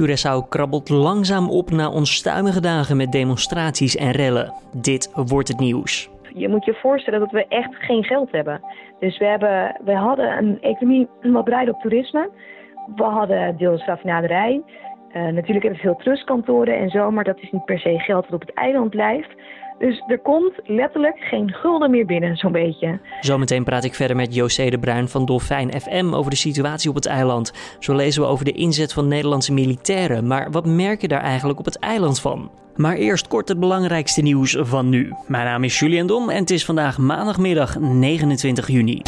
Curaçao krabbelt langzaam op na onstuimige dagen met demonstraties en rellen. Dit wordt het nieuws. Je moet je voorstellen dat we echt geen geld hebben. Dus we, hebben, we hadden een economie wat breid op toerisme. We hadden deels raffinaderij. Uh, natuurlijk hebben we veel trustkantoren en zo, maar dat is niet per se geld wat op het eiland blijft. Dus er komt letterlijk geen gulden meer binnen, zo'n beetje. Zometeen praat ik verder met José de Bruin van Dolfijn FM over de situatie op het eiland. Zo lezen we over de inzet van Nederlandse militairen. Maar wat merk je daar eigenlijk op het eiland van? Maar eerst kort het belangrijkste nieuws van nu. Mijn naam is Julian Dom en het is vandaag maandagmiddag 29 juni.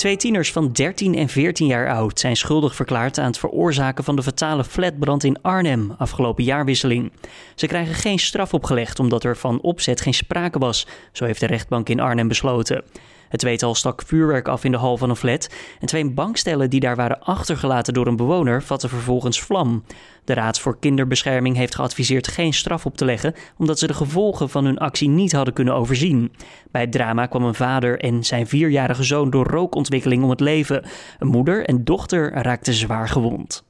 Twee tieners van 13 en 14 jaar oud zijn schuldig verklaard aan het veroorzaken van de fatale flatbrand in Arnhem afgelopen jaarwisseling. Ze krijgen geen straf opgelegd omdat er van opzet geen sprake was, zo heeft de rechtbank in Arnhem besloten. Het tweetal stak vuurwerk af in de hal van een flat en twee bankstellen die daar waren achtergelaten door een bewoner vatten vervolgens vlam. De Raad voor Kinderbescherming heeft geadviseerd geen straf op te leggen omdat ze de gevolgen van hun actie niet hadden kunnen overzien. Bij het drama kwam een vader en zijn vierjarige zoon door rookontwikkeling om het leven. Een moeder en dochter raakten zwaar gewond.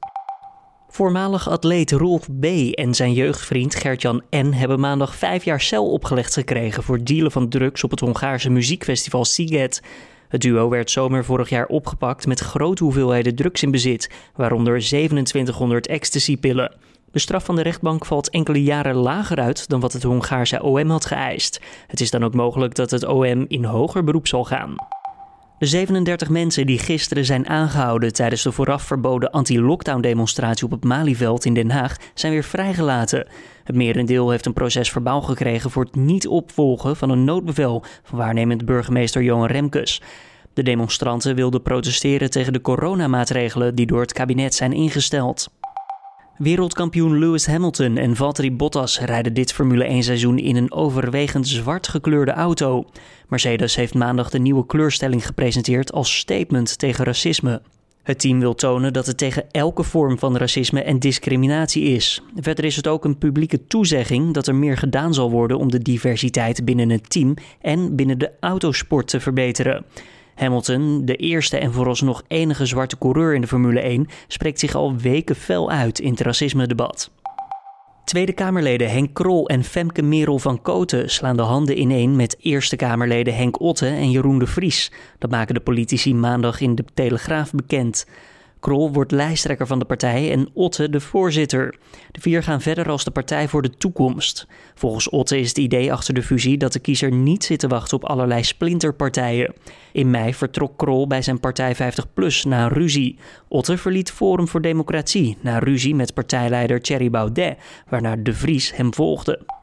Voormalig atleet Rolf B. en zijn jeugdvriend Gertjan N. hebben maandag vijf jaar cel opgelegd gekregen voor dealen van drugs op het Hongaarse muziekfestival Siget. Het duo werd zomer vorig jaar opgepakt met grote hoeveelheden drugs in bezit, waaronder 2700 ecstasy-pillen. De straf van de rechtbank valt enkele jaren lager uit dan wat het Hongaarse OM had geëist. Het is dan ook mogelijk dat het OM in hoger beroep zal gaan. De 37 mensen die gisteren zijn aangehouden tijdens de vooraf verboden anti-lockdown-demonstratie op het Malieveld in Den Haag zijn weer vrijgelaten. Het merendeel heeft een proces verbaal gekregen voor het niet opvolgen van een noodbevel van waarnemend burgemeester Johan Remkes. De demonstranten wilden protesteren tegen de coronamaatregelen die door het kabinet zijn ingesteld. Wereldkampioen Lewis Hamilton en Valtteri Bottas rijden dit Formule 1 seizoen in een overwegend zwart gekleurde auto. Mercedes heeft maandag de nieuwe kleurstelling gepresenteerd als statement tegen racisme. Het team wil tonen dat het tegen elke vorm van racisme en discriminatie is. Verder is het ook een publieke toezegging dat er meer gedaan zal worden om de diversiteit binnen het team en binnen de autosport te verbeteren. Hamilton, de eerste en vooralsnog enige zwarte coureur in de Formule 1, spreekt zich al weken fel uit in het racisme-debat. Tweede Kamerleden Henk Krol en Femke Merel van Koten slaan de handen ineen met Eerste Kamerleden Henk Otte en Jeroen de Vries. Dat maken de politici maandag in de Telegraaf bekend. Krol wordt lijsttrekker van de partij en Otte de voorzitter. De vier gaan verder als de Partij voor de Toekomst. Volgens Otte is het idee achter de fusie dat de kiezer niet zit te wachten op allerlei splinterpartijen. In mei vertrok Krol bij zijn partij 50PLUS na ruzie. Otte verliet Forum voor Democratie na ruzie met partijleider Thierry Baudet, waarna De Vries hem volgde.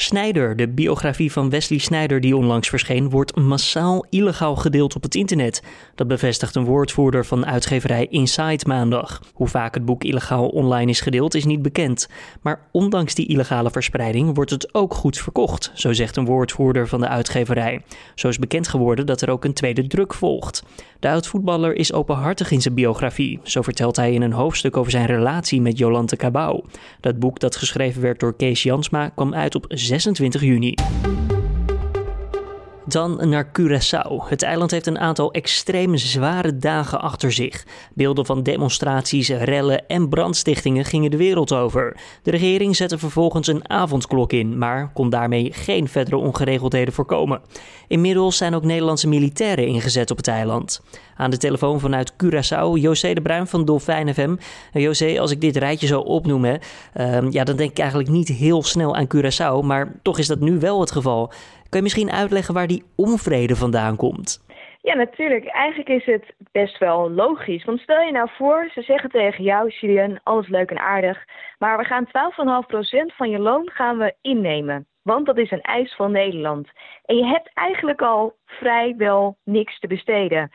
Snijder, de biografie van Wesley Snijder die onlangs verscheen, wordt massaal illegaal gedeeld op het internet. Dat bevestigt een woordvoerder van uitgeverij Inside maandag. Hoe vaak het boek illegaal online is gedeeld is niet bekend. Maar ondanks die illegale verspreiding wordt het ook goed verkocht, zo zegt een woordvoerder van de uitgeverij. Zo is bekend geworden dat er ook een tweede druk volgt. De oud-voetballer is openhartig in zijn biografie. Zo vertelt hij in een hoofdstuk over zijn relatie met Jolante Cabau. Dat boek dat geschreven werd door Kees Jansma kwam uit op 26 juni. Dan naar Curaçao. Het eiland heeft een aantal extreem zware dagen achter zich. Beelden van demonstraties, rellen en brandstichtingen gingen de wereld over. De regering zette vervolgens een avondklok in, maar kon daarmee geen verdere ongeregeldheden voorkomen. Inmiddels zijn ook Nederlandse militairen ingezet op het eiland. Aan de telefoon vanuit Curaçao, José de Bruin van Dolfijn FM. José, als ik dit rijtje zo opnoem, ehm, ja, dan denk ik eigenlijk niet heel snel aan Curaçao, maar toch is dat nu wel het geval. Kun je misschien uitleggen waar die onvrede vandaan komt? Ja, natuurlijk. Eigenlijk is het best wel logisch. Want stel je nou voor, ze zeggen tegen jou, Julian, alles leuk en aardig. Maar we gaan 12,5% van je loon gaan we innemen. Want dat is een eis van Nederland. En je hebt eigenlijk al vrijwel niks te besteden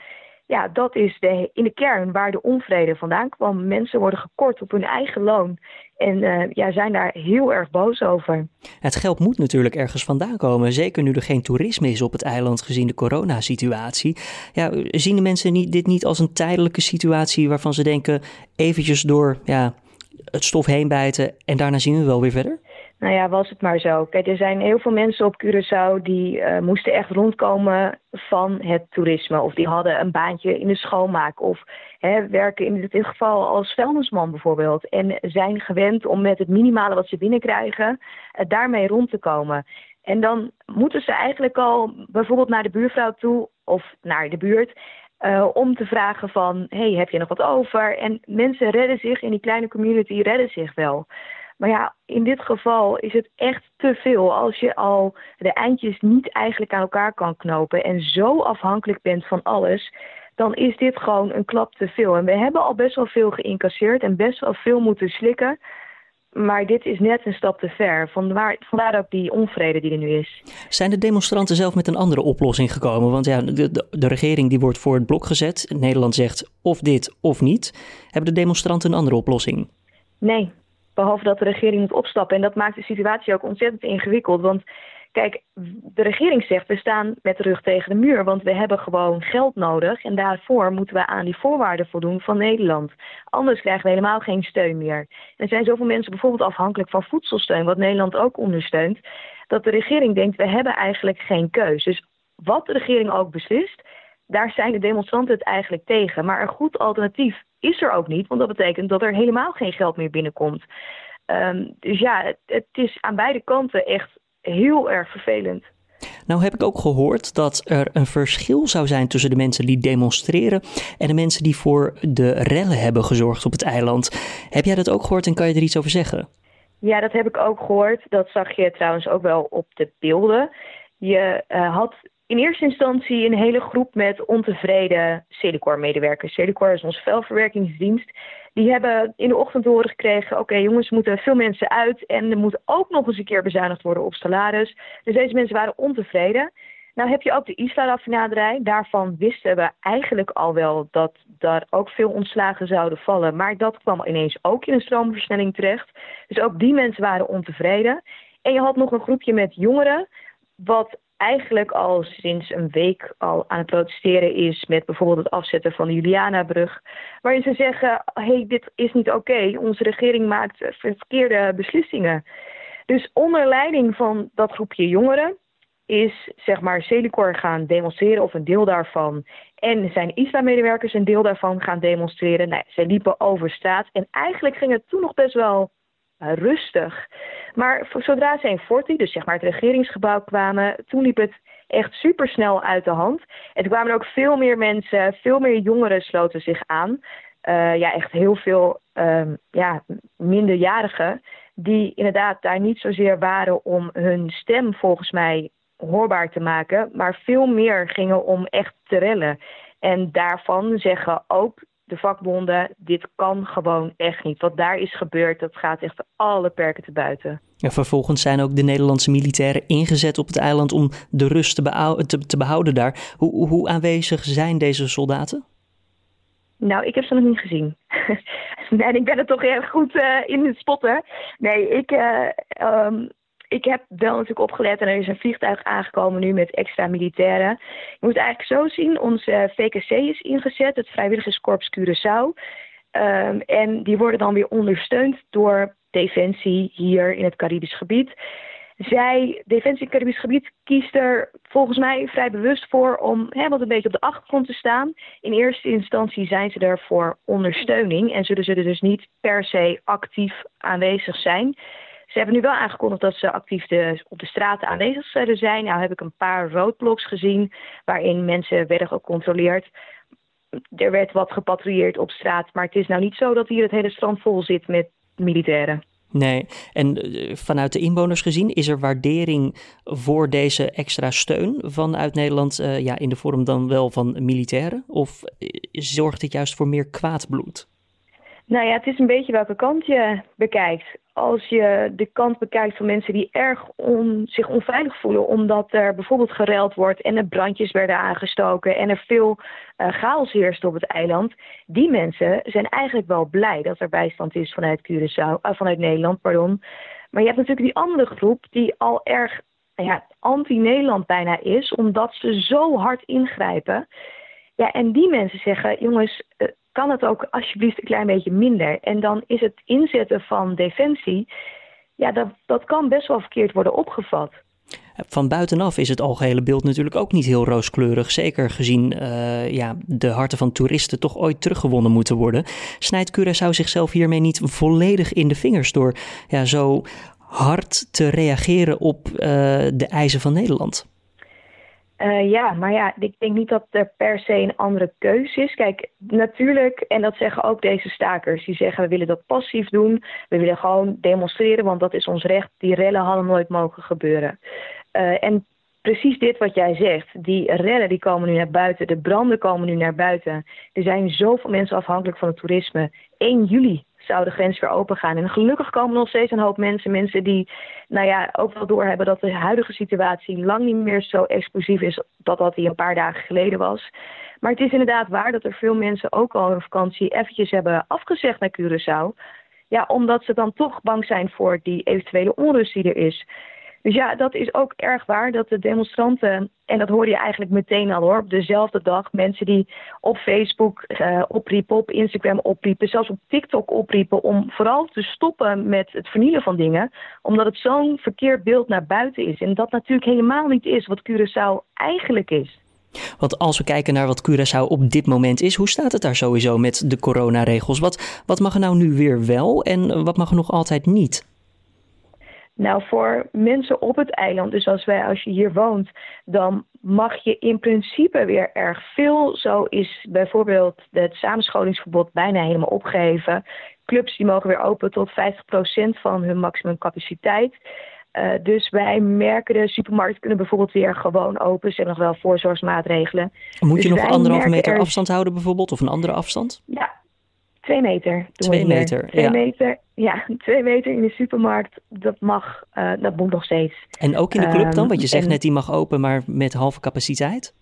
ja, dat is de, in de kern waar de onvrede vandaan kwam. Mensen worden gekort op hun eigen loon en uh, ja, zijn daar heel erg boos over. Het geld moet natuurlijk ergens vandaan komen. Zeker nu er geen toerisme is op het eiland gezien de coronasituatie. Ja, zien de mensen dit niet als een tijdelijke situatie waarvan ze denken eventjes door ja, het stof heen bijten en daarna zien we wel weer verder? Nou ja, was het maar zo. Kijk, er zijn heel veel mensen op Curaçao die uh, moesten echt rondkomen van het toerisme. Of die hadden een baantje in de schoonmaak. Of hè, werken in dit geval als vuilnisman bijvoorbeeld. En zijn gewend om met het minimale wat ze binnenkrijgen, uh, daarmee rond te komen. En dan moeten ze eigenlijk al bijvoorbeeld naar de buurvrouw toe of naar de buurt. Uh, om te vragen van, hey, heb je nog wat over? En mensen redden zich in die kleine community, redden zich wel. Maar ja, in dit geval is het echt te veel als je al de eindjes niet eigenlijk aan elkaar kan knopen en zo afhankelijk bent van alles, dan is dit gewoon een klap te veel. En we hebben al best wel veel geïncasseerd en best wel veel moeten slikken. Maar dit is net een stap te ver. Vandaar, vandaar ook die onvrede die er nu is. Zijn de demonstranten zelf met een andere oplossing gekomen? Want ja, de, de, de, regering die wordt voor het blok gezet. Nederland zegt of dit of niet. Hebben de demonstranten een andere oplossing? Nee, behalve dat de regering moet opstappen. En dat maakt de situatie ook ontzettend ingewikkeld. Want Kijk, de regering zegt we staan met de rug tegen de muur, want we hebben gewoon geld nodig en daarvoor moeten we aan die voorwaarden voldoen van Nederland. Anders krijgen we helemaal geen steun meer. Er zijn zoveel mensen bijvoorbeeld afhankelijk van voedselsteun, wat Nederland ook ondersteunt, dat de regering denkt we hebben eigenlijk geen keus. Dus wat de regering ook beslist, daar zijn de demonstranten het eigenlijk tegen. Maar een goed alternatief is er ook niet, want dat betekent dat er helemaal geen geld meer binnenkomt. Um, dus ja, het, het is aan beide kanten echt heel erg vervelend. Nou heb ik ook gehoord dat er een verschil zou zijn tussen de mensen die demonstreren en de mensen die voor de rellen hebben gezorgd op het eiland. Heb jij dat ook gehoord en kan je er iets over zeggen? Ja, dat heb ik ook gehoord. Dat zag je trouwens ook wel op de beelden. Je uh, had in eerste instantie een hele groep met ontevreden Celicor-medewerkers. Celicor is onze vuilverwerkingsdienst. Die hebben in de ochtend horen gekregen: oké jongens, er moeten veel mensen uit en er moet ook nog eens een keer bezuinigd worden op salaris. Dus deze mensen waren ontevreden. Nou heb je ook de Isla-raffinaderij. Daarvan wisten we eigenlijk al wel dat daar ook veel ontslagen zouden vallen. Maar dat kwam ineens ook in een stroomversnelling terecht. Dus ook die mensen waren ontevreden. En je had nog een groepje met jongeren, wat eigenlijk al sinds een week al aan het protesteren is met bijvoorbeeld het afzetten van de Julianabrug. Waarin ze zeggen, hey, dit is niet oké, onze regering maakt verkeerde beslissingen. Dus onder leiding van dat groepje jongeren is zeg maar Celicor gaan demonstreren of een deel daarvan. En zijn islammedewerkers een deel daarvan gaan demonstreren. Nou, zij liepen over straat en eigenlijk ging het toen nog best wel rustig. Maar zodra ze in Forti, dus zeg maar het regeringsgebouw kwamen, toen liep het echt supersnel uit de hand. En toen kwamen ook veel meer mensen, veel meer jongeren sloten zich aan. Uh, ja, echt heel veel um, ja, minderjarigen die inderdaad daar niet zozeer waren om hun stem volgens mij hoorbaar te maken, maar veel meer gingen om echt te rellen. En daarvan zeggen ook de vakbonden, dit kan gewoon echt niet. Wat daar is gebeurd, dat gaat echt alle perken te buiten. Ja, vervolgens zijn ook de Nederlandse militairen ingezet op het eiland om de rust te, te, te behouden daar. Hoe, hoe aanwezig zijn deze soldaten? Nou, ik heb ze nog niet gezien. nee, ik ben er toch erg goed uh, in het spotten. Nee, ik, uh, um, ik heb wel natuurlijk opgelet en er is een vliegtuig aangekomen nu met extra militairen. Je moet het eigenlijk zo zien, onze VKC is ingezet, het Vrijwilligerskorps Curaçao. Um, en die worden dan weer ondersteund door Defensie hier in het Caribisch gebied. Zij, Defensie Caribisch gebied, kiest er volgens mij vrij bewust voor om hè, wat een beetje op de achtergrond te staan. In eerste instantie zijn ze er voor ondersteuning en zullen ze er dus niet per se actief aanwezig zijn. Ze hebben nu wel aangekondigd dat ze actief op de straten aanwezig zullen zijn. Nou heb ik een paar roadblocks gezien waarin mensen werden gecontroleerd. Er werd wat gepatrouilleerd op straat, maar het is nou niet zo dat hier het hele strand vol zit met militairen. Nee, en eh, vanuit de inwoners gezien, is er waardering voor deze extra steun vanuit Nederland uh, ja, in de vorm dan wel van militairen? Of eh, zorgt dit juist voor meer kwaad bloed? Nou ja, het is een beetje welke kant je bekijkt. Als je de kant bekijkt van mensen die erg on, zich onveilig voelen omdat er bijvoorbeeld gereld wordt en er brandjes werden aangestoken en er veel uh, chaos heerst op het eiland, die mensen zijn eigenlijk wel blij dat er bijstand is vanuit Curaçao, uh, vanuit Nederland, pardon. Maar je hebt natuurlijk die andere groep die al erg ja, anti-Nederland bijna is, omdat ze zo hard ingrijpen. Ja, en die mensen zeggen, jongens, uh, kan het ook alsjeblieft een klein beetje minder. En dan is het inzetten van defensie ja, dat, dat kan best wel verkeerd worden opgevat. Van buitenaf is het algehele beeld natuurlijk ook niet heel rooskleurig. Zeker gezien uh, ja, de harten van toeristen toch ooit teruggewonnen moeten worden. Snijdt Curaçao zichzelf hiermee niet volledig in de vingers door ja, zo hard te reageren op uh, de eisen van Nederland? Uh, ja, maar ja, ik denk niet dat er per se een andere keuze is. Kijk, natuurlijk, en dat zeggen ook deze stakers, die zeggen we willen dat passief doen. We willen gewoon demonstreren, want dat is ons recht. Die rellen hadden nooit mogen gebeuren. Uh, en precies dit wat jij zegt, die rellen die komen nu naar buiten, de branden komen nu naar buiten. Er zijn zoveel mensen afhankelijk van het toerisme. 1 juli zou de grens weer open gaan. En gelukkig komen nog steeds een hoop mensen, mensen die nou ja, ook wel doorhebben dat de huidige situatie lang niet meer zo explosief is dat dat die een paar dagen geleden was. Maar het is inderdaad waar dat er veel mensen ook al hun vakantie eventjes hebben afgezegd naar Curaçao. Ja, omdat ze dan toch bang zijn voor die eventuele onrust die er is. Dus ja, dat is ook erg waar dat de demonstranten, en dat hoorde je eigenlijk meteen al hoor, op dezelfde dag mensen die op Facebook uh, opriepen, op Instagram opriepen, zelfs op TikTok opriepen om vooral te stoppen met het vernielen van dingen, omdat het zo'n verkeerd beeld naar buiten is. En dat natuurlijk helemaal niet is wat Curaçao eigenlijk is. Want als we kijken naar wat Curaçao op dit moment is, hoe staat het daar sowieso met de coronaregels? Wat, wat mag er nou nu weer wel en wat mag er nog altijd niet? Nou, voor mensen op het eiland, dus als, wij, als je hier woont, dan mag je in principe weer erg veel. Zo is bijvoorbeeld het samenscholingsverbod bijna helemaal opgeheven. Clubs die mogen weer open tot 50% van hun maximumcapaciteit. Uh, dus wij merken de supermarkten kunnen bijvoorbeeld weer gewoon open. Ze hebben nog wel voorzorgsmaatregelen. Moet je dus nog anderhalve meter afstand houden bijvoorbeeld? Of een andere afstand? Ja, Twee meter. Twee meter, twee ja. meter. Ja, twee meter in de supermarkt, dat mag, uh, dat moet nog steeds. En ook in de club dan? Want je zegt net, die mag open, maar met halve capaciteit?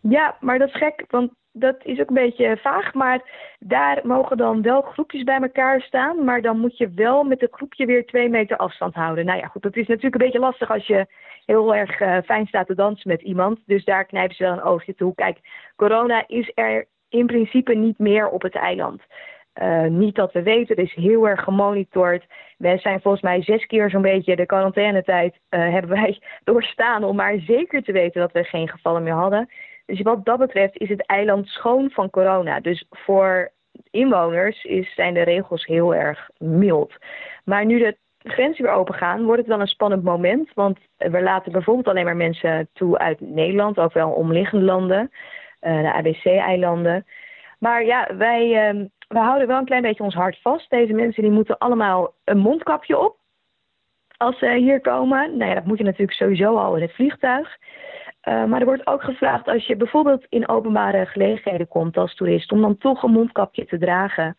Ja, maar dat is gek, want dat is ook een beetje vaag. Maar daar mogen dan wel groepjes bij elkaar staan. Maar dan moet je wel met het groepje weer twee meter afstand houden. Nou ja, goed, dat is natuurlijk een beetje lastig als je heel erg uh, fijn staat te dansen met iemand. Dus daar knijpen ze wel een oogje toe. Kijk, corona is er in principe niet meer op het eiland. Uh, niet dat we weten, het is heel erg gemonitord. We zijn volgens mij zes keer zo'n beetje de quarantainetijd uh, hebben wij doorstaan om maar zeker te weten dat we geen gevallen meer hadden. Dus wat dat betreft is het eiland schoon van corona. Dus voor inwoners is, zijn de regels heel erg mild. Maar nu de grenzen weer open gaan, wordt het wel een spannend moment. Want we laten bijvoorbeeld alleen maar mensen toe uit Nederland, ook wel omliggende landen. Eh, de ABC-eilanden. Maar ja, wij, uh, wij houden wel een klein beetje ons hart vast. Deze mensen die moeten allemaal een mondkapje op als ze hier komen. Nou ja, dat moet je natuurlijk sowieso al in het vliegtuig. Uh, maar er wordt ook gevraagd als je bijvoorbeeld in openbare gelegenheden komt als toerist, om dan toch een mondkapje te dragen.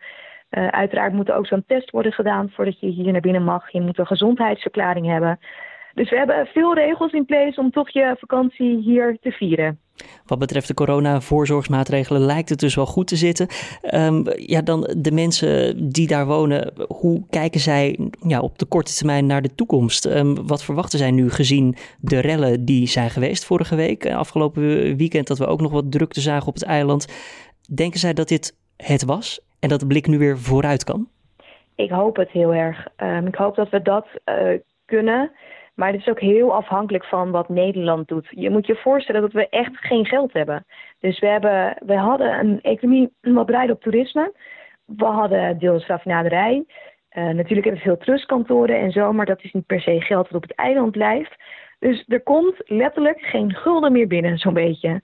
Uh, uiteraard moet er ook zo'n test worden gedaan voordat je hier naar binnen mag. Je moet een gezondheidsverklaring hebben. Dus we hebben veel regels in place om toch je vakantie hier te vieren. Wat betreft de corona-voorzorgsmaatregelen lijkt het dus wel goed te zitten. Um, ja, dan de mensen die daar wonen, hoe kijken zij ja, op de korte termijn naar de toekomst? Um, wat verwachten zij nu gezien de rellen die zijn geweest vorige week? Eh, afgelopen weekend dat we ook nog wat drukte zagen op het eiland. Denken zij dat dit het was en dat de blik nu weer vooruit kan? Ik hoop het heel erg. Um, ik hoop dat we dat uh, kunnen. Maar het is ook heel afhankelijk van wat Nederland doet. Je moet je voorstellen dat we echt geen geld hebben. Dus we, hebben, we hadden een economie wat bereid op toerisme. We hadden deels raffinaderij. Uh, natuurlijk hebben we veel trustkantoren en zo, maar dat is niet per se geld dat op het eiland blijft. Dus er komt letterlijk geen gulden meer binnen, zo'n beetje.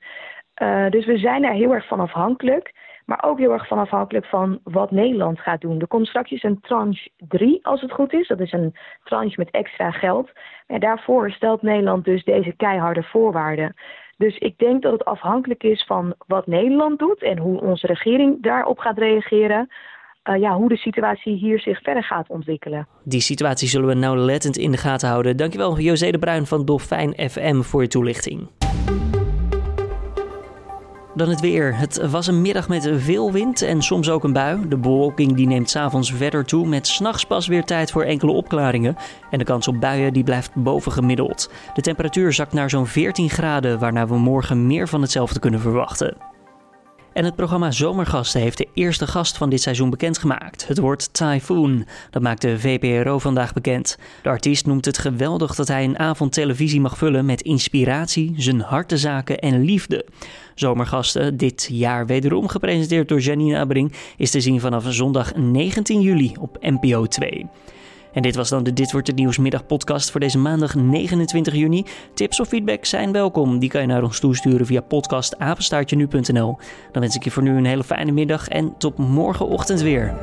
Uh, dus we zijn daar heel erg van afhankelijk. Maar ook heel erg van afhankelijk van wat Nederland gaat doen. Er komt straks een tranche 3, als het goed is. Dat is een tranche met extra geld. En daarvoor stelt Nederland dus deze keiharde voorwaarden. Dus ik denk dat het afhankelijk is van wat Nederland doet en hoe onze regering daarop gaat reageren. Uh, ja, hoe de situatie hier zich verder gaat ontwikkelen. Die situatie zullen we nauwlettend in de gaten houden. Dankjewel José de Bruin van Dolfijn FM voor je toelichting. Dan het weer. Het was een middag met veel wind en soms ook een bui. De bewolking die neemt s'avonds verder toe met s'nachts pas weer tijd voor enkele opklaringen. En de kans op buien die blijft bovengemiddeld. De temperatuur zakt naar zo'n 14 graden, waarna we morgen meer van hetzelfde kunnen verwachten. En het programma Zomergasten heeft de eerste gast van dit seizoen bekendgemaakt. Het wordt Typhoon. Dat maakt de VPRO vandaag bekend. De artiest noemt het geweldig dat hij een avond televisie mag vullen met inspiratie, zijn hartezaken en liefde. Zomergasten, dit jaar wederom gepresenteerd door Janine Abbring, is te zien vanaf zondag 19 juli op NPO 2. En dit was dan de Dit wordt het nieuws podcast voor deze maandag 29 juni. Tips of feedback zijn welkom. Die kan je naar ons toesturen via podcastapenstaartje.nu.nl. Dan wens ik je voor nu een hele fijne middag en tot morgenochtend weer.